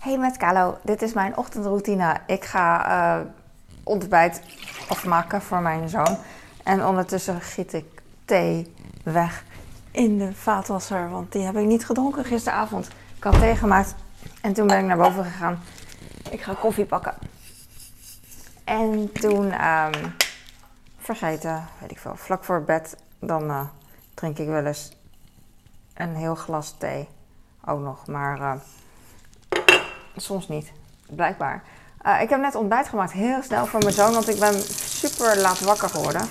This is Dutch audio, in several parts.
Hey met Kalo, dit is mijn ochtendroutine. Ik ga uh, ontbijt afmaken voor mijn zoon. En ondertussen giet ik thee weg in de vaatwasser, want die heb ik niet gedronken gisteravond. Ik had thee gemaakt en toen ben ik naar boven gegaan. Ik ga koffie pakken. En toen um, vergeten, weet ik veel, vlak voor bed, dan uh, drink ik wel eens een heel glas thee. Ook nog, maar uh, soms niet, blijkbaar. Uh, ik heb net ontbijt gemaakt, heel snel voor mijn zoon, want ik ben super laat wakker geworden.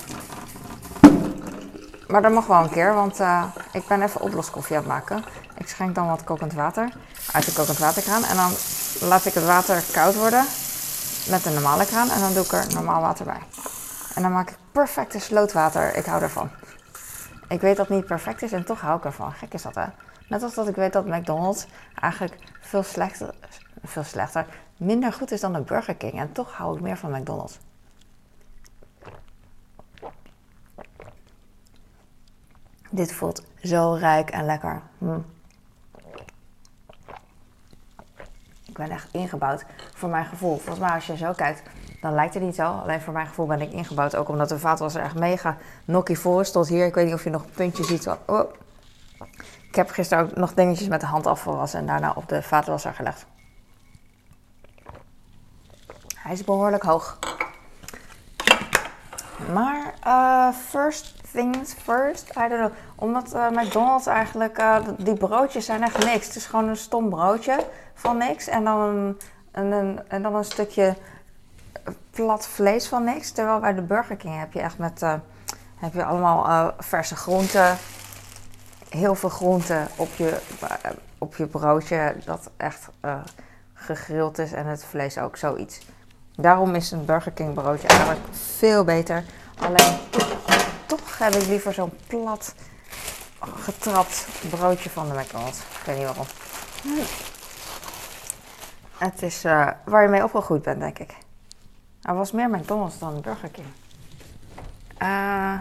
Maar dat mag wel een keer, want uh, ik ben even oploskoffie aan het maken. Ik schenk dan wat kokend water uit de kokend waterkraan. En dan laat ik het water koud worden met de normale kraan. En dan doe ik er normaal water bij. En dan maak ik perfecte slootwater. Ik hou ervan. Ik weet dat het niet perfect is en toch hou ik ervan. Gek is dat hè? Net als dat ik weet dat McDonald's eigenlijk veel slechter, veel slechter, minder goed is dan een Burger King. En toch hou ik meer van McDonald's. Dit voelt zo rijk en lekker. Hm. Ik ben echt ingebouwd voor mijn gevoel. Volgens mij als je zo kijkt, dan lijkt het niet zo. Alleen voor mijn gevoel ben ik ingebouwd. Ook omdat de vaatwasser echt mega nokkie voor is tot hier. Ik weet niet of je nog een puntje ziet. Oh. Ik heb gisteren ook nog dingetjes met de hand afgewassen en daarna op de vaatwasser gelegd. Hij is behoorlijk hoog. Maar uh, first things first. I don't know. Omdat uh, McDonald's eigenlijk, uh, die broodjes zijn echt niks. Het is gewoon een stom broodje van niks. En dan een, en dan een stukje plat vlees van niks. Terwijl bij de Burger King heb je echt met, heb je allemaal verse groenten. Heel veel groenten op je, op je broodje. Dat echt gegrild is. En het vlees ook zoiets. Daarom is een Burger King broodje eigenlijk veel beter. Alleen toch heb ik liever zo'n plat getrapt broodje van de McDonald's. Ik weet niet waarom. Het is uh, waar je mee opgegroeid bent, denk ik. Er was meer McDonald's dan Burger King. Uh,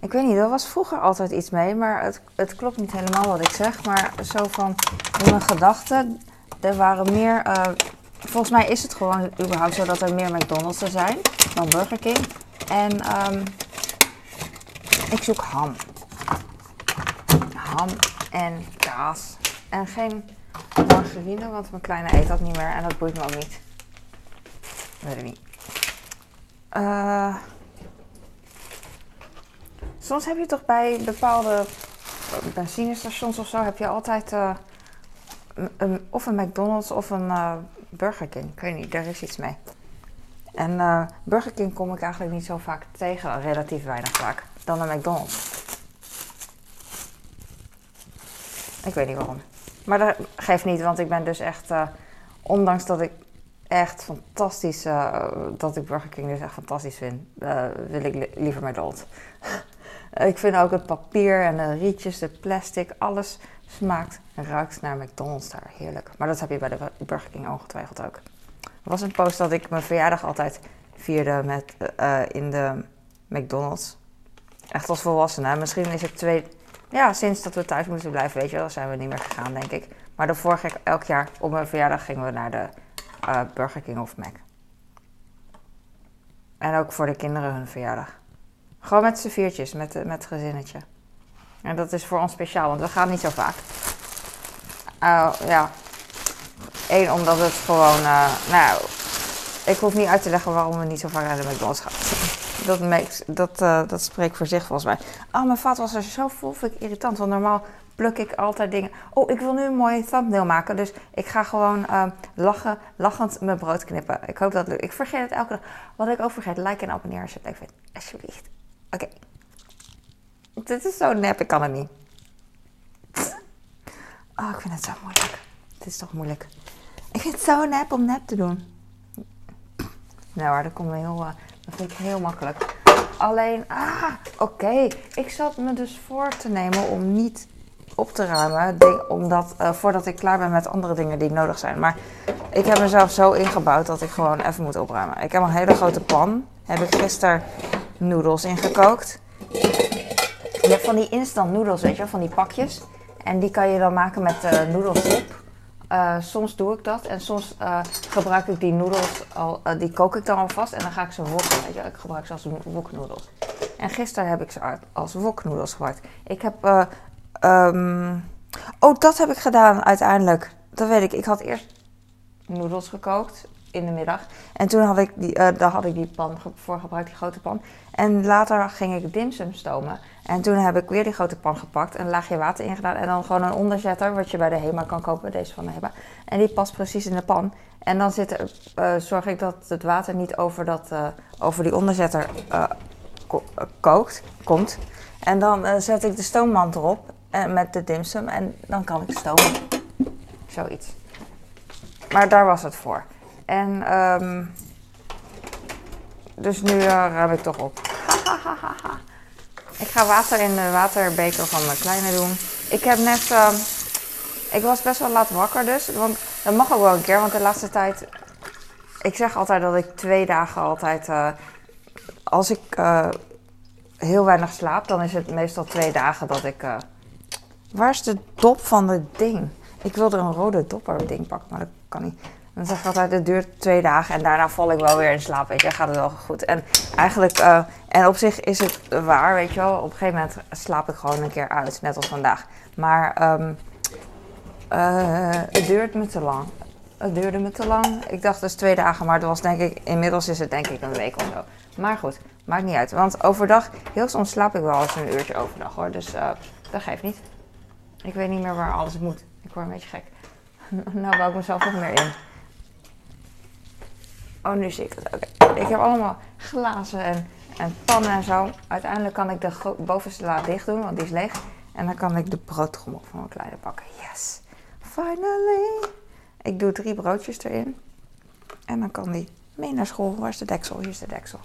ik weet niet, er was vroeger altijd iets mee, maar het, het klopt niet helemaal wat ik zeg. Maar zo van mijn gedachten, er waren meer. Uh, volgens mij is het gewoon überhaupt zo dat er meer McDonald's er zijn dan Burger King. En um, ik zoek ham. Ham en kaas. En geen margarine, want mijn kleine eet dat niet meer en dat boeit me ook niet. Weet ik niet. Uh, soms heb je toch bij bepaalde benzinestations of zo, heb je altijd uh, of een McDonald's of een uh, Burger King. Ik weet niet, daar is iets mee. En uh, Burger King kom ik eigenlijk niet zo vaak tegen, relatief weinig vaak, dan een McDonald's. Ik weet niet waarom. Maar dat geeft niet, want ik ben dus echt, uh, ondanks dat ik echt fantastisch, dat ik Burger King dus echt fantastisch vind, wil ik li liever McDonald's. ik vind ook het papier en de rietjes, de plastic, alles smaakt en ruikt naar McDonald's daar. Heerlijk. Maar dat heb je bij de Burger King ongetwijfeld ook. Er was een post dat ik mijn verjaardag altijd vierde met, uh, in de McDonald's. Echt als volwassene. Misschien is het twee... Ja, sinds dat we thuis moesten blijven, weet je wel, zijn we niet meer gegaan, denk ik. Maar ging ik elk jaar op mijn verjaardag gingen we naar de uh, Burger King of Mac. En ook voor de kinderen hun verjaardag. Gewoon met z'n viertjes, met, met het gezinnetje. En dat is voor ons speciaal, want we gaan niet zo vaak. Uh, ja, Eén, omdat het gewoon, uh, nou, ik hoef niet uit te leggen waarom we niet zo vaak naar de McDonald's gaan. Dat, makes, dat, uh, dat spreekt voor zich volgens mij. Oh, mijn vat was er zo vol, vind ik irritant. Want normaal pluk ik altijd dingen. Oh, ik wil nu een mooie thumbnail maken. Dus ik ga gewoon uh, lachen, lachend mijn brood knippen. Ik hoop dat lukt. Ik vergeet het elke dag. Wat ik ook vergeet, like en abonneer als je het leuk vindt. Alsjeblieft. Oké. Dit is zo nep, ik kan het niet. Oh, ik vind het zo moeilijk. Het is toch moeilijk. Ik vind het zo nep om nep te doen. Nou hoor, dat komt heel, uh, dat vind ik heel makkelijk. Alleen, ah, oké. Ik zat me dus voor te nemen om niet op te ruimen. Omdat, uh, voordat ik klaar ben met andere dingen die nodig zijn. Maar ik heb mezelf zo ingebouwd dat ik gewoon even moet opruimen. Ik heb een hele grote pan. Heb ik gisteren noedels ingekookt. Je hebt van die instant noedels, weet je, van die pakjes. En die kan je dan maken met uh, noedelsoep. Eh, soms doe ik dat en soms eh, gebruik ik die noedels, al, die kook ik dan alvast en dan ga ik ze wokken. Weet je? Ik gebruik ze als woknoedels. En gisteren heb ik ze als woknoedels gebruikt. Ik heb, ehm, oh dat heb ik gedaan uiteindelijk. Dat weet ik. Ik had eerst noedels gekookt in de middag. En toen had ik die, daar had ik die pan voor gebruikt, die grote pan. En later ging ik dimsum stomen. En toen heb ik weer die grote pan gepakt, een laagje water ingedaan en dan gewoon een onderzetter, wat je bij de HEMA kan kopen, deze van de HEMA. En die past precies in de pan. En dan zit eh, zorg ik dat het water niet over, dat, eh, over die onderzetter eh, kookt, komt. En dan zet ik de stoommand erop eh, met de dimsum en dan kan ik stomen. Zoiets. Maar daar was het voor. En ehm, dus nu ruim ik toch op. ik ga water in de waterbeker van mijn kleine doen. Ik heb net. ehm, ik was best wel laat wakker dus. Want dat mag ook wel een keer. Want de laatste tijd. Ik zeg altijd dat ik twee dagen altijd. eh, als ik eh, heel weinig slaap, dan is het meestal twee dagen dat ik. eh, waar is de dop van het ding? Ik wilde een rode dopper ding pakken, maar dat kan niet. Dan zeg ik altijd, het duurt twee dagen en daarna val ik wel weer in slaap, weet je, gaat het wel goed. En eigenlijk, eh, en op zich is het waar, weet je wel, op een gegeven moment slaap ik gewoon een keer uit, net als vandaag. Maar eh, het duurt me te lang. Het duurde me te lang. Ik dacht dus twee dagen, maar dat was denk ik, inmiddels is het denk ik een week of zo. Maar goed, maakt niet uit. Want overdag, heel soms slaap ik wel eens een uurtje overdag hoor, dus eh, dat geeft niet. Ik weet niet meer waar alles moet. Ik word een beetje gek. nou bouw ik mezelf nog meer in. Oh, nu zie ik het. Oké. Ik heb allemaal glazen en, en pannen en zo. Uiteindelijk kan ik de bovenste la dicht doen, want die is leeg. En dan kan ik de broodtrommel van mijn kleine pakken. Yes! Finally! Ik doe drie broodjes erin. En dan kan die mee naar school. Waar is de deksel? Hier is de deksel.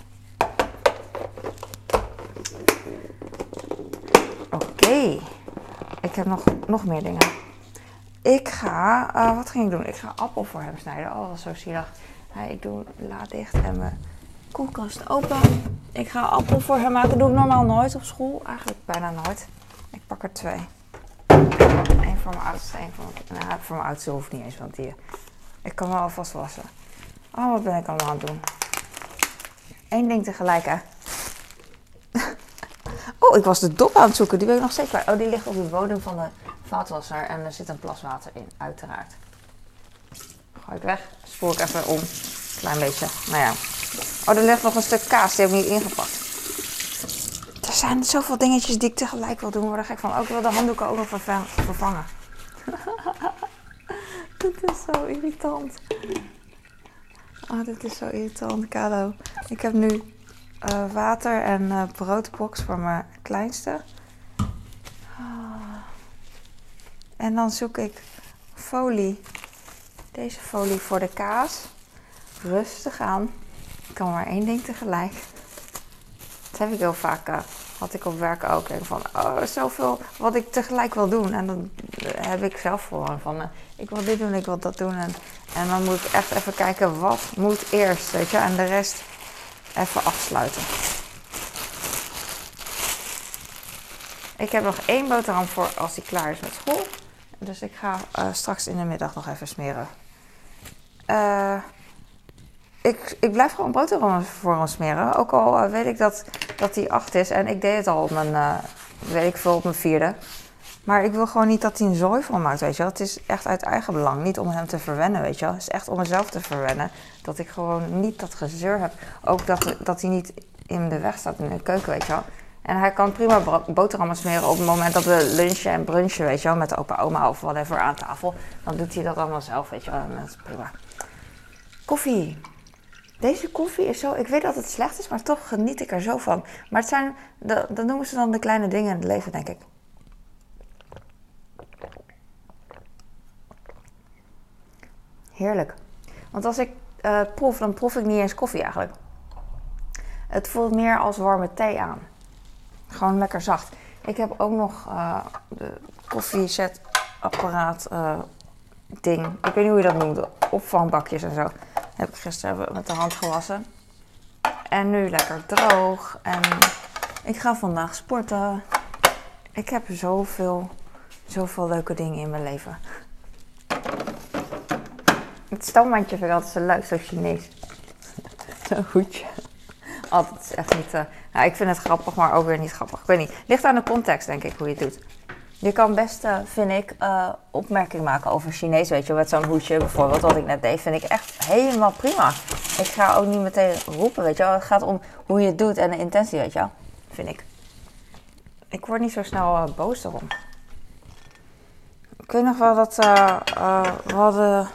Oké. Ik heb nog, nog meer dingen. Ik ga, eh, wat ging ik doen? Ik ga appel voor hem snijden. Oh, dat was zo zielig. Ik doe la dicht en mijn koelkast open. Ik ga appel voor hem maken. Dat doe ik normaal nooit op school. Eigenlijk bijna nooit. Ik pak er twee. Eén voor mijn oudste, één voor mijn... Nou, voor mijn oudste hoeft niet eens, want die... Ik kan wel alvast wassen. Oh, wat ben ik allemaal aan het doen? Eén ding tegelijk, hè. Oh, ik was de dop aan het zoeken. Die ben ik nog kwijt. Oh, die ligt op de bodem van de vaatwasser. En er zit een plas water in, uiteraard. Gooi ik weg. Spoel ik even om. Klein beetje. Nou ja. Oh, er ligt nog een stuk kaas. Die heb ik niet ingepakt. Er zijn zoveel dingetjes die ik tegelijk wil doen. Word er gek van. Ook ik wil de handdoeken ook nog verva- vervangen. dit is zo irritant. Oh, dit is zo irritant, Kado. Ik heb nu eh, water en eh, broodbox voor mijn kleinste. Ah. En dan zoek ik folie. Deze folie voor de kaas. Rustig aan. Ik kan maar één ding tegelijk. Dat heb ik heel vaak. eh, had ik op werk ook. En van, oh, zoveel wat ik tegelijk wil doen. En dan eh, heb ik zelf gewoon van, eh, ik wil dit doen, ik wil dat doen. En, en dan moet ik echt even kijken, wat moet eerst, weet je. En de rest even afsluiten. Ik heb nog één boterham voor als die klaar is met school. Dus ik ga straks in de middag nog even smeren. Eh, ik, ik blijf gewoon boterhammen voor hem smeren. Ook al eh, weet ik dat, dat hij acht is. En ik deed het al op mijn, eh, weet ik veel, op mijn vierde. Maar ik wil gewoon niet dat hij een zooi van maakt, weet je wel. Het is echt uit eigen belang. Niet om hem te verwennen, weet je wel. Het is echt om mezelf te verwennen. Dat ik gewoon niet dat gezeur heb. Ook dat, dat hij niet in de weg staat in de keuken, weet je wel. En hij kan prima boterhammen smeren op het moment dat we lunchen en brunchen, weet je wel. Met de opa, oma of whatever aan tafel. Dan doet hij dat allemaal zelf, weet je wel. Prima. Koffie. Deze koffie is zo... Ik weet dat het slecht is, maar toch geniet ik er zo van. Maar het zijn... Dat, noemen ze dan de kleine dingen in het leven, denk ik. Heerlijk. Want als ik eh, proef, dan proef ik niet eens koffie eigenlijk. Het voelt meer als warme thee aan. Gewoon lekker zacht. Ik heb ook nog eh de koffiezetapparaat eh ding. Ik weet niet hoe je dat noemt. Opvangbakjes en zo. Heb ik gisteren met de hand gewassen. En nu lekker droog. En ik ga vandaag sporten. Ik heb zoveel, zoveel leuke dingen in mijn leven. Het stoommandje vind ik altijd zo leuk, zo Chinees. Zo'n hoedje. Altijd echt niet... Uh, nou, ik vind het grappig, maar ook weer niet grappig. Ik weet niet. Ligt aan de context, denk ik, hoe je het doet. Je kan best, uh, vind ik, uh, opmerking maken over Chinees. Weet je, met zo'n hoedje bijvoorbeeld, wat ik net deed, vind ik echt helemaal prima. Ik ga ook niet meteen roepen, weet je wel. Het gaat om hoe je het doet en de intentie, weet je wel. Vind ik. Ik word niet zo snel boos erom. Ik weet nog wel dat we hadden...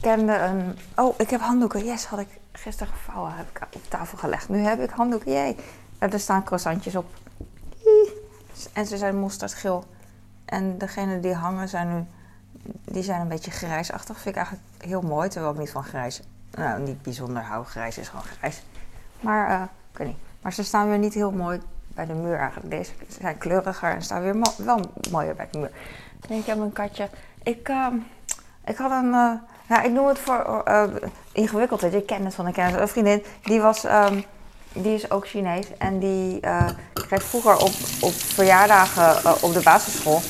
kende een... Oh, ik heb handdoeken. Yes, had ik gisteren gevouwen. Heb ik op tafel gelegd. Nu heb ik handdoeken. Jee. Er staan croissantjes op. En ze zijn mosterdgeel. En degene die hangen zijn nu... Die zijn een beetje grijsachtig. Vind ik eigenlijk heel mooi. Terwijl ik niet van grijs... Nou, niet bijzonder hou. Grijs is gewoon grijs. Maar, uh, ik weet niet. Maar ze staan weer niet heel mooi bij de muur eigenlijk. Deze zijn kleuriger en staan weer wel mooier bij de muur. Ik heb een katje. Ik, uh, ik had een... Ja, ik noem het voor uh, ingewikkeld. Je kent het van een kennis. Een vriendin, die was... Um, die is ook Chinees. En die uh, kreeg vroeger op, op verjaardagen uh, op de basisschool.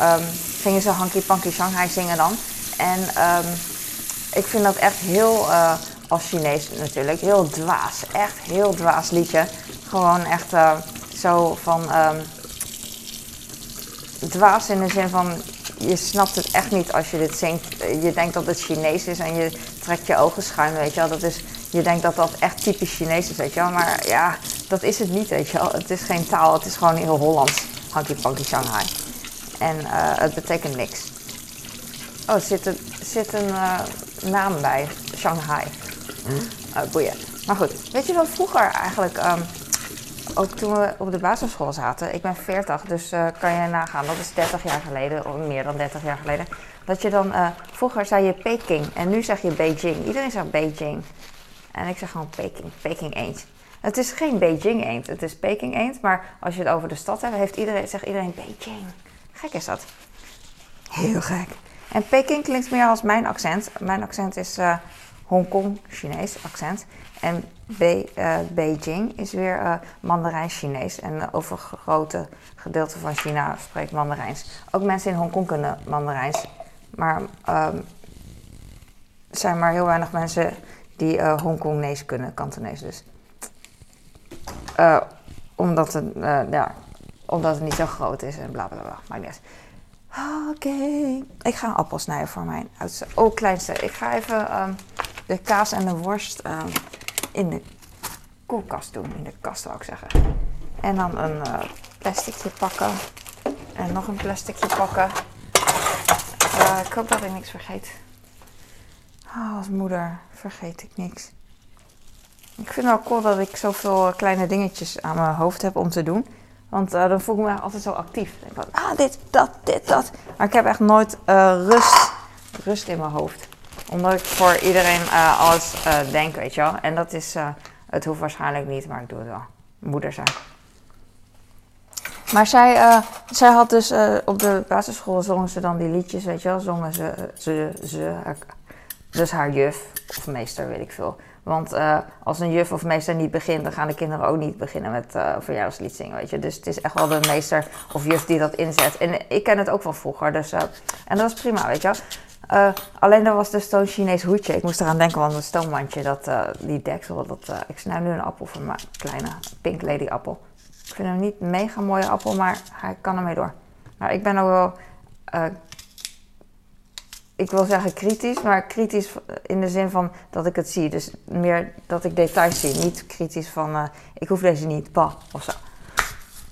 Um, gingen ze Hanky Panky Shanghai zingen dan. En um, ik vind dat echt heel, uh, als Chinees natuurlijk, heel dwaas. Echt heel dwaas liedje. Gewoon echt zo van... Um, dwaas in de zin van... Je snapt het echt niet als je dit zingt. Je denkt dat het Chinees is en je trekt je ogen schuin, weet je wel. Dat is je denkt dat dat echt typisch Chinees is, weet je wel. Maar ja, dat is het niet, weet je wel. Het is geen taal, het is gewoon heel Hollands. Hanky Panky Shanghai. En uh, het betekent niks. Oh, er zit een, zit een uh, naam bij. Shanghai. Uh, boeien. Maar goed, weet je wel, vroeger eigenlijk... Um, ook toen we op de basisschool zaten, ik ben 40, dus uh, kan je nagaan, dat is 30 jaar geleden, of meer dan 30 jaar geleden. Dat je dan, uh, vroeger zei je Peking en nu zeg je Beijing. Iedereen zegt Beijing. En ik zeg gewoon Peking, Peking eend. Het is geen Beijing eend, het is Peking eend. Maar als je het over de stad hebt, heeft iedereen, zegt iedereen Beijing. Gek is dat. Heel gek. En Peking klinkt meer als mijn accent. Mijn accent is uh, Hongkong, Chinees accent. En Be, uh, Beijing is weer uh, Mandarijn-Chinees. En over grote gedeelte van China spreekt Mandarijns. Ook mensen in Hongkong kunnen Mandarijns. Maar um, er zijn maar heel weinig mensen die uh, kunnen, Kantonees dus. Uh, omdat, het, uh, ja, omdat het niet zo groot is en bla bla bla. Maar niet Oké. Ik ga een appel snijden voor mijn oudste. Oh, kleinste. Ik ga even um, de kaas en de worst um, in de koelkast doen. In de kast wou ik zeggen. En dan een plasticje pakken. En nog een plasticje pakken. Ik hoop dat ik niks vergeet. Oh, als moeder vergeet ik niks. Ik vind het wel cool dat ik zoveel kleine dingetjes aan mijn hoofd heb om te doen. Want uh, dan voel ik me altijd zo actief. Ik denk van, ah, dit, dat, dit, dat. Maar ik heb echt nooit uh, rust, rust in mijn hoofd. Omdat ik voor iedereen alles denk, weet je wel. En dat is, het hoeft waarschijnlijk niet, maar ik doe het wel. Moeder zijn. Maar zij, zij had dus op de basisschool zongen ze dan die liedjes, weet je wel. Zongen ze, ze, ze dus haar juf of meester, weet ik veel. Want uh, als een juf of meester niet begint, dan gaan de kinderen ook niet beginnen met uh, verjaardagslied zingen, weet je. Dus het is echt wel de meester of juf die dat inzet. En ik ken het ook van vroeger, dus... Uh, en dat is prima, weet je wel. alleen dat was dus zo'n Chinees hoedje. Ik moest eraan denken, want het stoommandje, dat, die deksel, dat... ik snij nu een appel van mijn kleine Pink Lady appel. Ik vind hem niet een mega mooie appel, maar hij kan ermee door. Maar ik ben ook wel ik wil zeggen kritisch, maar kritisch in de zin van dat ik het zie. Dus meer dat ik details zie. Niet kritisch van uh, ik hoef deze niet, bah, of zo.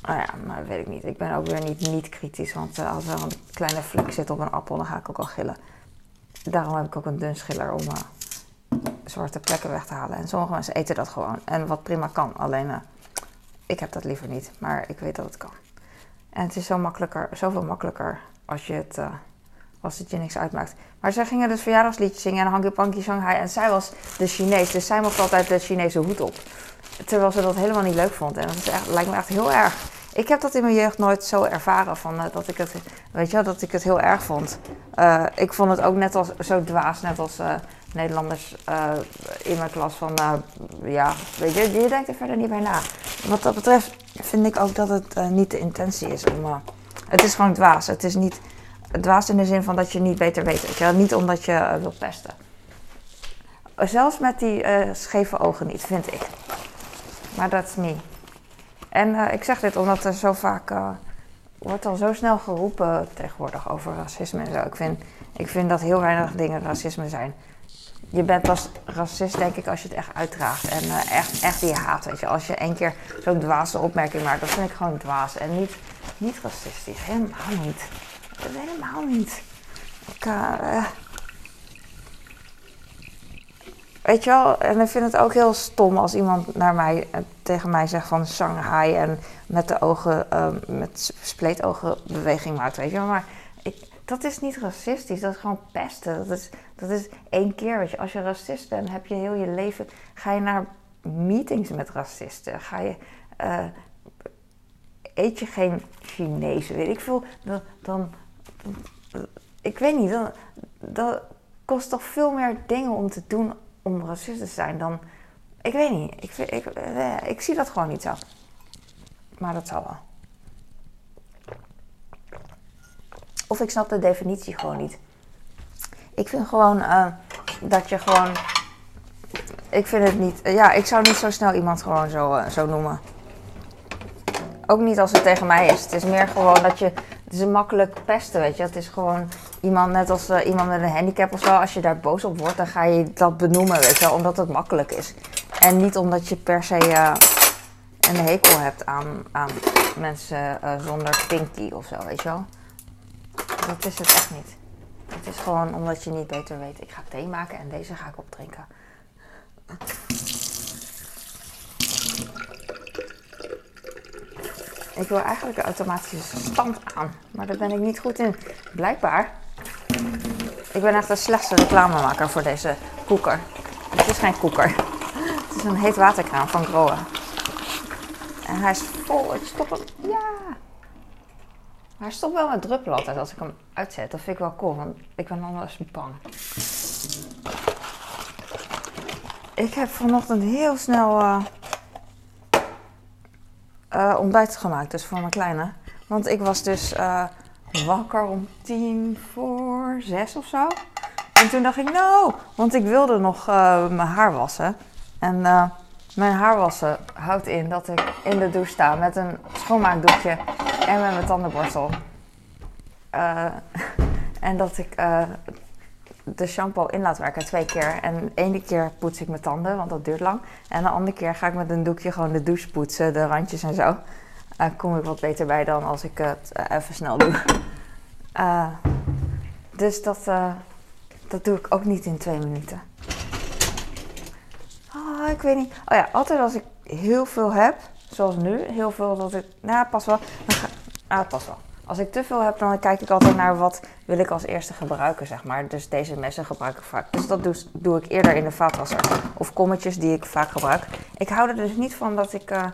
Nou ja, maar weet ik niet. Ik ben ook weer niet, niet kritisch, want uh, als er een kleine vlek zit op een appel, dan ga ik ook al gillen. Daarom heb ik ook een dun schiller om uh, zwarte plekken weg te halen. En sommige mensen eten dat gewoon. En wat prima kan, alleen ik heb dat liever niet, maar ik weet dat het kan. En het is zo makkelijker, zoveel makkelijker als je het als het je niks uitmaakt. Maar zij gingen dus verjaardagsliedjes zingen en Hanky Panky Shanghai. En zij was de Chinees, dus zij mocht altijd de Chinese hoed op. Terwijl ze dat helemaal niet leuk vond. En dat is echt, lijkt me echt heel erg. Ik heb dat in mijn jeugd nooit zo ervaren van uh, dat ik het, weet je, dat ik het heel erg vond. Uh, ik vond het ook net als zo dwaas, net als uh, Nederlanders in mijn klas van, ja, weet je, je denkt er verder niet bij na. Wat dat betreft vind ik ook dat het niet de intentie is om, het is gewoon dwaas. Het is niet dwaas in de zin van dat je niet beter weet. Weet je? Niet omdat je uh, wilt pesten. Zelfs met die uh, scheve ogen niet, vind ik. Maar dat is niet. En uh, ik zeg dit omdat er zo vaak wordt al zo snel geroepen tegenwoordig over racisme en zo. Ik vind, ik vind dat heel weinig dingen racisme zijn. Je bent pas racist, denk ik, als je het echt uitdraagt. En echt, echt die haat. Als je één keer zo'n dwaze opmerking maakt, dat vind ik gewoon dwaas. En niet, niet racistisch. Helemaal niet. Helemaal niet. Ik, uh, Weet je wel, en ik vind het ook heel stom als iemand naar mij, tegen mij zegt van Shanghai en met de ogen, uh, met spleetogen beweging maakt, weet je wel. Maar ik, dat is niet racistisch, dat is gewoon pesten. Dat is, dat is één keer. Als je racist bent, heb je heel je leven, ga je naar meetings met racisten. Ga je, eet je geen Chinees, weet ik veel. Dan, ik weet niet, dan, dat kost toch veel meer dingen om te doen om racist te zijn dan. Ik weet niet. Ik, ik, eh, ik zie dat gewoon niet zo. Maar dat zal wel. Of ik snap de definitie gewoon niet. Ik vind gewoon uh, dat je gewoon. Ik vind het niet. ja, ik zou niet zo snel iemand gewoon zo, uh, zo noemen. Ook niet als het tegen mij is. Het is meer gewoon dat je. Het is een makkelijk pesten, weet je. Het is gewoon iemand, net als uh, iemand met een handicap of zo. Als je daar boos op wordt, dan ga je dat benoemen, weet je Omdat het makkelijk is. En niet omdat je per se uh, een hekel hebt aan, aan mensen uh, zonder pinky of zo, weet je wel. Dat is het echt niet. Het is gewoon omdat je niet beter weet. Ik ga thee maken en deze ga ik opdrinken. Ik wil eigenlijk een automatische stand aan, maar daar ben ik niet goed in. Blijkbaar. Ik ben echt de slechtste reclamemaker voor deze koeker. Het is geen koeker. Het is een heet waterkraan van Groen. En hij is vol. Ik stop hem. Ja. Maar hij stopt wel met druppelen altijd als ik hem uitzet. Dat vind ik wel cool, want ik ben anders bang. Ik heb vanochtend heel snel uh, uh, ontbijt gemaakt, dus voor mijn kleine. Want ik was dus uh, wakker om tien voor zes of zo. En toen dacht ik, nou, want ik wilde nog mijn haar wassen. En mijn haar wassen houdt in dat ik in de douche sta met een schoonmaakdoekje en met mijn tandenborstel. en dat ik de shampoo in laat werken twee keer. En de ene keer poets ik mijn tanden, want dat duurt lang. En de andere keer ga ik met een doekje gewoon de douche poetsen, de randjes en zo. Uh, kom ik wat beter bij dan als ik het uh, even snel doe. Uh, dus dat, dat doe ik ook niet in twee minuten. Oh, ik weet niet. Oh ja, altijd als ik heel veel heb, zoals nu, heel veel dat ik. Nou, pas wel. Ah, pas wel. Als ik te veel heb, dan kijk ik altijd naar wat wil ik als eerste gebruiken, zeg maar. Dus deze messen gebruik ik vaak. Dus dat doe, ik eerder in de vaatwasser. Of kommetjes die ik vaak gebruik. Ik hou er dus niet van dat ik uh,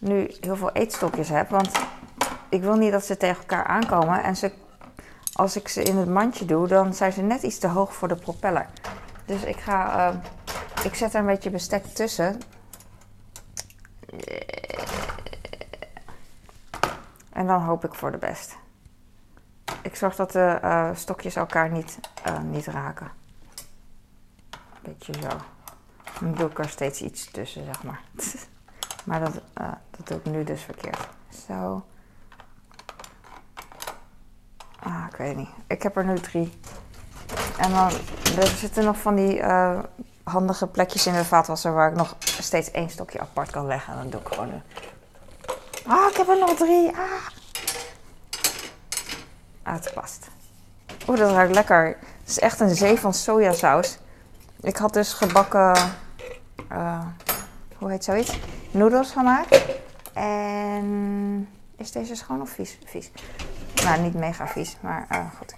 nu heel veel eetstokjes heb. Want ik wil niet dat ze tegen elkaar aankomen. En ze, als ik ze in het mandje doe, dan zijn ze net iets te hoog voor de propeller. Dus ik ga... Uh, ik zet er een beetje bestek tussen. En dan hoop ik voor de best. Ik zorg dat de uh, stokjes elkaar niet, uh, niet raken. Beetje zo. Dan doe ik er steeds iets tussen, zeg maar. maar dat, uh, dat doe ik nu dus verkeerd. Zo. Ah, ik weet niet. Ik heb er nu drie. En dan er zitten nog van die handige plekjes in de vaatwasser waar ik nog steeds één stokje apart kan leggen. En dan doe ik gewoon een Ah, ik heb er nog drie. Ah. Uitgepast. Oeh, dat ruikt lekker. Het is echt een zee van sojasaus. Ik had dus gebakken, uh, hoe heet zoiets? Noedels gemaakt. En is deze schoon of vies? Vies. Nou, niet mega vies, maar uh, goed.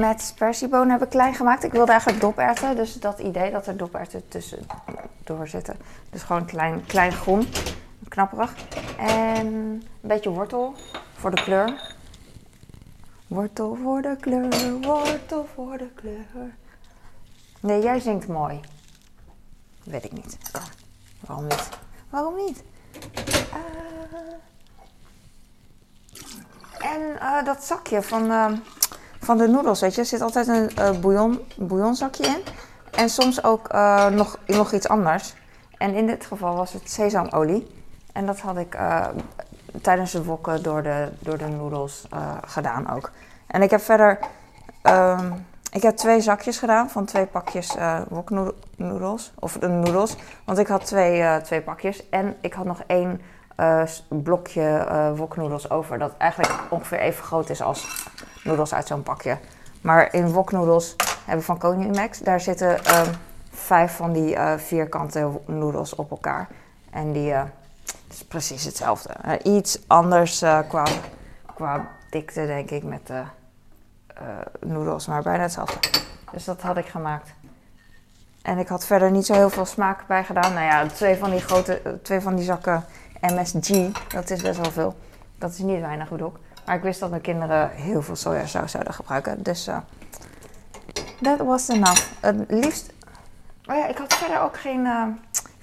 Met spersiebonen heb ik klein gemaakt. Ik wilde eigenlijk doperwten, dus dat idee dat er doperwten tussen door zitten. Dus gewoon klein, klein groen knapperig. En een beetje wortel voor de kleur. Wortel voor de kleur, wortel voor de kleur. Nee, jij zingt mooi. Weet ik niet. Waarom niet? Waarom niet? Uh... En eh, dat zakje van, ehm, van de noedels, weet je, zit altijd een bouillon, bouillonzakje in. En soms ook eh, nog, nog iets anders. En in dit geval was het sesamolie. En dat had ik tijdens het wokken door de, door de noedels gedaan ook. En ik heb verder... Ehm, ik heb twee zakjes gedaan van twee pakjes uh, woknoedels. Of de noedels. Want ik had twee, twee pakjes. En ik had nog één blokje woknoedels over. Dat eigenlijk ongeveer even groot is als noedels uit zo'n pakje. Maar in woknoedels hebben we van Konimax. Daar zitten uh, vijf van die vierkante noedels op elkaar. En die precies hetzelfde. iets anders qua, qua dikte, denk ik, met de noedels. Maar bijna hetzelfde. Dus dat had ik gemaakt. En ik had verder niet zo heel veel smaak bij gedaan. Nou ja, twee van die grote, twee van die zakken MSG, dat is best wel veel. Dat is niet weinig bedoel ik. Maar ik wist dat mijn kinderen heel veel sojasaus zouden gebruiken. Dus that was enough. Het liefst... Oh ja, ik had verder ook geen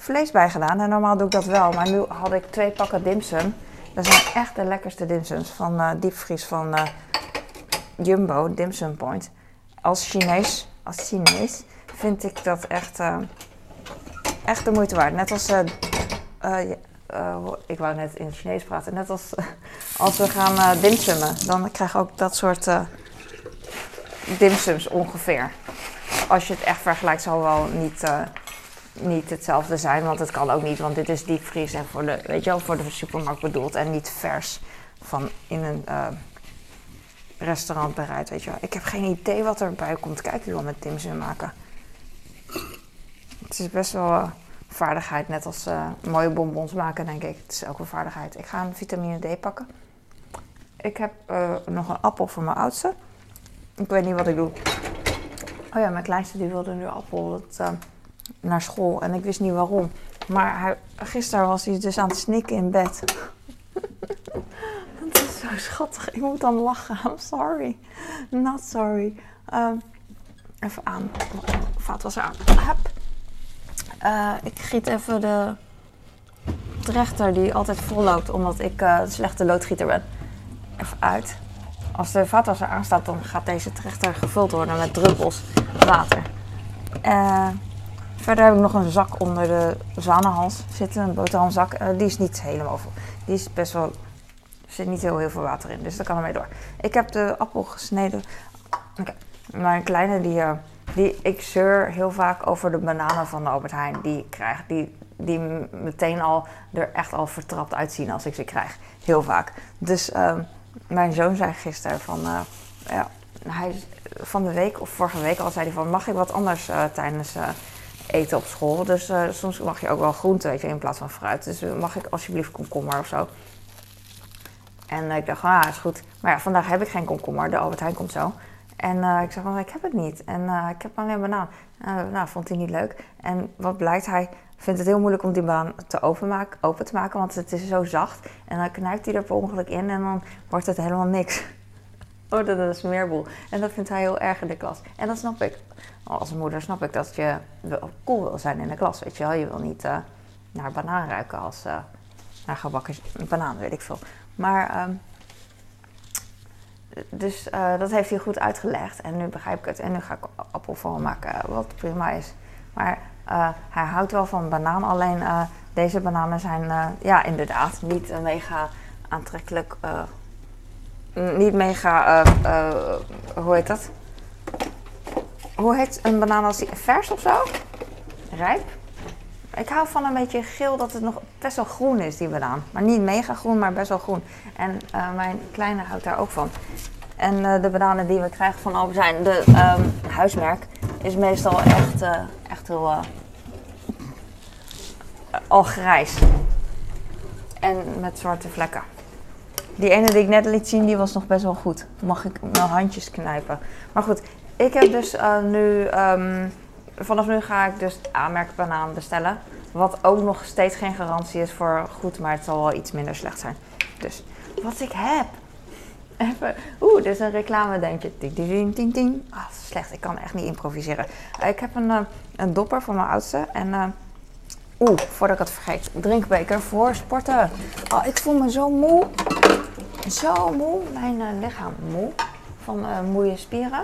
vlees bij gedaan. En normaal doe ik dat wel. Maar nu had ik twee pakken dimsum. Dat zijn echt de lekkerste dimsums. Van uh, diepvries van Jumbo, Dimsum Point. Als Chinees, als Chinees vind ik dat echt, echt de moeite waard. Net als... Ik wou net in het Chinees praten. Net als als we gaan dimsummen, dan krijg je ook dat soort dimsums ongeveer. Als je het echt vergelijkt, zal wel niet, niet hetzelfde zijn. Want het kan ook niet, want dit is diepvries en voor de, weet je wel, voor de supermarkt bedoeld. En niet vers van in een restaurant bereid, weet je wel. Ik heb geen idee wat erbij komt kijken wel met dimsum maken. Het is best wel vaardigheid. Net als uh, mooie bonbons maken, denk ik. Het is ook een vaardigheid. Ik ga een vitamine D pakken. Ik heb nog een appel voor mijn oudste. Ik weet niet wat ik doe. Oh ja, mijn kleinste die wilde nu appel naar school. En ik wist niet waarom. Maar hij, gisteren was hij dus aan het snikken in bed. dat is zo schattig. Ik moet dan lachen. I'm sorry. Not sorry. Um, even aan. Vaat was er aan. Hup. Uh, ik giet even de trechter die altijd vol loopt omdat ik uh, een slechte loodgieter ben. Even uit. Als de vaatwasser aanstaat, dan gaat deze trechter gevuld worden met druppels water. Uh, verder heb ik nog een zak onder de zwanenhals zitten, een boterhamzak. die is niet helemaal vol. Die is best wel, er zit niet heel, heel veel water in, dus dat kan ermee door. Ik heb de appel gesneden. Mijn kleine die die, ik zeur heel vaak over de bananen van de Albert Heijn die ik krijg. Die, die meteen al er echt al vertrapt uitzien als ik ze krijg. Heel vaak. Dus uh, mijn zoon zei gisteren van... Uh, ja, hij, van de week of vorige week al zei hij van... Mag ik wat anders tijdens eh, eten op school? Dus soms mag je ook wel groente weet in plaats van fruit. Dus mag ik alsjeblieft komkommer of zo? En ik dacht, ah, is goed. Maar ja, vandaag heb ik geen komkommer. De Albert Heijn komt zo. En ik zeg van, ik heb het niet. En ik heb alleen banaan. Nou, vond hij niet leuk. En wat blijkt, hij vindt het heel moeilijk om die banaan te openmaken, open te maken, want het is zo zacht. En dan knijpt hij er per ongeluk in en dan wordt het helemaal niks. Oh, dat is een smeerboel. En dat vindt hij heel erg in de klas. En dat snap ik. Als moeder snap ik dat je cool wil zijn in de klas, weet je wel. Je wil niet naar banaan ruiken als naar gebakken banaan, weet ik veel. Maar... Um, dus uh, dat heeft hij goed uitgelegd en nu begrijp ik het. En nu ga ik appelval maken, wat prima is. Maar hij houdt wel van banaan, alleen deze bananen zijn ja, inderdaad niet mega aantrekkelijk. Niet mega, hoe heet dat? Hoe heet een banaan als die vers of zo? Rijp? Ik hou van een beetje geel dat het nog best wel groen is, die banaan. Maar niet mega groen, maar best wel groen. En uh, mijn kleine houdt daar ook van. En de bananen die we krijgen van Albert Heijn, de um, huismerk, is meestal echt, echt heel al grijs. En met zwarte vlekken. Die ene die ik net liet zien, die was nog best wel goed. Mag ik mijn handjes knijpen. Maar goed, ik heb dus nu... Um, vanaf nu ga ik dus aanmerkbanaan bestellen. Wat ook nog steeds geen garantie is voor goed, maar het zal wel iets minder slecht zijn. Dus wat ik heb. Even, oeh, dit is een reclame, denk je. Ding, ding, ding, ding. Ah, slecht, ik kan echt niet improviseren. Uh, ik heb een, uh, een dopper voor mijn oudste. En uh, oeh, voordat ik het vergeet. Drinkbeker voor sporten. Oh, ik voel me zo moe. Zo moe, mijn eh, lichaam moe van uh, moeie spieren.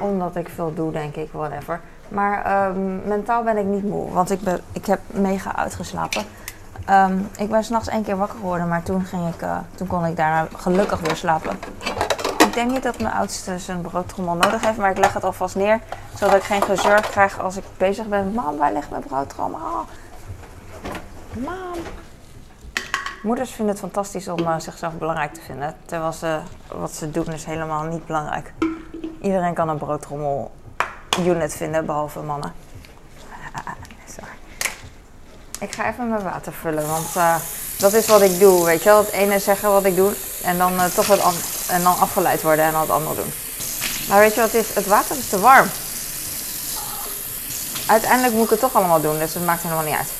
Omdat ik veel doe, denk ik, whatever. Maar ehm, mentaal ben ik niet moe, want ik, ben, ik heb mega uitgeslapen. Ehm, ik ben s'nachts één keer wakker geworden, maar toen, ging ik, uh, toen kon ik daarna gelukkig weer slapen. Ik denk niet dat mijn oudste zijn broodtrommel nodig heeft, maar ik leg het alvast neer. Zodat ik geen gezeur krijg als ik bezig ben. Mam, waar ligt mijn broodtrommel? Mam. Moeders vinden het fantastisch om uh, zichzelf belangrijk te vinden. Terwijl ze, wat ze doen is helemaal niet belangrijk. Iedereen kan een broodtrommel unit vinden, behalve mannen. Sorry. Ik ga even mijn water vullen, want uh, dat is wat ik doe, weet je wel. Het ene zeggen wat ik doe en dan uh, toch het en dan afgeleid worden en dan het andere doen. Maar weet je wat het is? Het water is te warm. Uiteindelijk moet ik het toch allemaal doen, dus het maakt helemaal niet uit.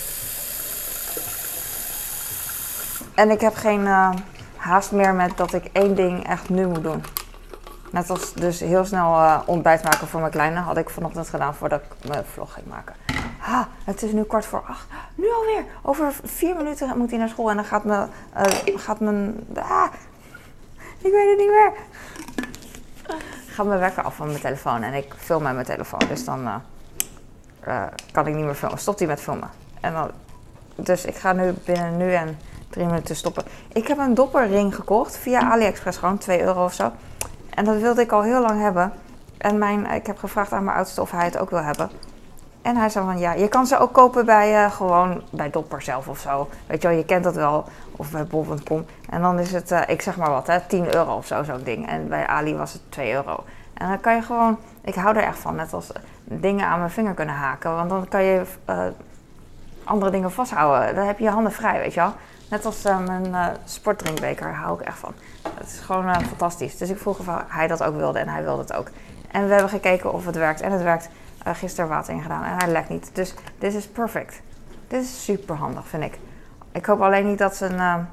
En ik heb geen uh, haast meer met dat ik één ding echt nu moet doen. Net als dus heel snel uh, ontbijt maken voor mijn kleine had ik vanochtend gedaan voordat ik mijn vlog ging maken. Ha, het is nu kwart voor acht. Nu alweer. Over vier minuten moet hij naar school en dan gaat, me, uh, gaat mijn. Ah, ik weet het niet meer. Gaat mijn wekker af van mijn telefoon en ik film met mijn telefoon. Dus dan kan ik niet meer filmen. Stopt hij met filmen. En dan, dus ik ga nu binnen nu en drie minuten stoppen. Ik heb een dopperring gekocht via AliExpress, gewoon 2 euro of zo. En dat wilde ik al heel lang hebben. En mijn, ik heb gevraagd aan mijn oudste of hij het ook wil hebben. En hij zei van ja, je kan ze ook kopen bij uh, gewoon bij Dopper zelf of zo. Weet je wel, je kent dat wel. Of bij bol.com. En dan is het, uh, ik zeg maar wat, hè, 10 euro of zo, zo'n ding. En bij Ali was het 2 euro. En dan kan je gewoon, ik hou er echt van, net als dingen aan mijn vinger kunnen haken. Want dan kan je uh, andere dingen vasthouden. Dan heb je je handen vrij, weet je wel. Net als uh, mijn uh, sportdrinkbeker, hou ik echt van. Het is gewoon uh, fantastisch. Dus ik vroeg of hij dat ook wilde en hij wilde het ook. En we hebben gekeken of het werkt. En het werkt. gisteren water ingedaan en hij lekt niet. Dus dit is perfect. Dit is super handig, vind ik. Ik hoop alleen niet dat een.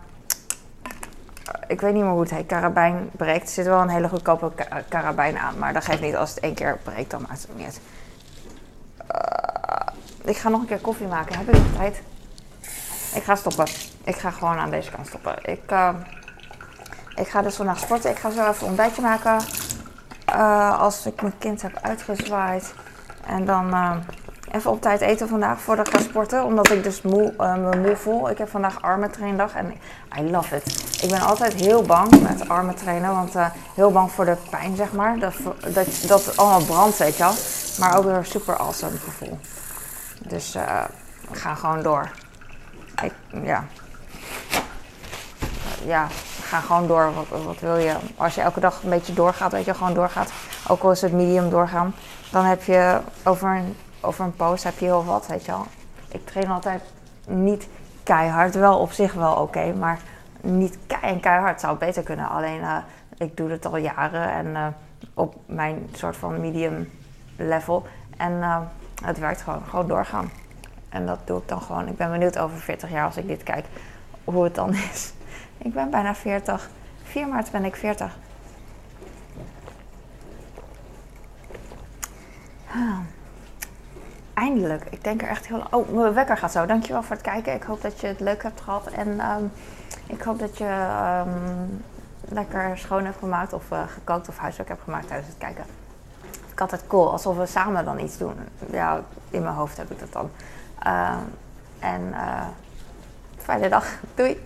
ik weet niet meer hoe het heet, karabijn breekt. Er zit wel een hele goedkope ka karabijn aan. Maar dat geeft niet. Als het één keer breekt, dan maakt het niet uit. ik ga nog een keer koffie maken. Heb ik nog tijd? Ik ga stoppen. Ik ga gewoon aan deze kant stoppen. Ik, uh, ik ga dus vandaag sporten. Ik ga zo even een ontbijtje maken. Uh, als ik mijn kind heb uitgezwaaid. En dan uh, even op tijd eten vandaag voordat ik ga sporten. Omdat ik dus moe, me moe voel. Ik heb vandaag armen traindag en I love it. Ik ben altijd heel bang met armen trainen. Want heel bang voor de pijn, zeg maar. Dat, dat, dat allemaal brandt, weet je wel. Maar ook weer super awesome gevoel. Dus we gaan gewoon door. Ik, ja. Ja, ga gewoon door. Wat, wat, wil je? Als je elke dag een beetje doorgaat, weet je, gewoon doorgaat. Ook al is het medium doorgaan. Dan heb je over een, over een post heb je heel wat, weet je wel. Ik train altijd niet keihard. Wel op zich wel oké, maar niet kei en keihard zou beter kunnen. Alleen, uh, ik doe het al jaren en uh, op mijn soort van medium level. En uh, het werkt gewoon. Gewoon doorgaan. En dat doe ik dan gewoon. Ik ben benieuwd over 40 jaar als ik dit kijk, hoe het dan is. Ik ben bijna 40. 4 maart ben ik 40. Ah. Eindelijk. Ik denk er echt heel lang. Oh, mijn wekker gaat zo. Dankjewel voor het kijken. Ik hoop dat je het leuk hebt gehad. En um, ik hoop dat je um, lekker schoon hebt gemaakt of uh, gekookt of huiswerk hebt gemaakt tijdens het kijken. Ik had het cool, alsof we samen dan iets doen. Ja, in mijn hoofd heb ik dat dan. Uh, en uh, fijne dag. Doei!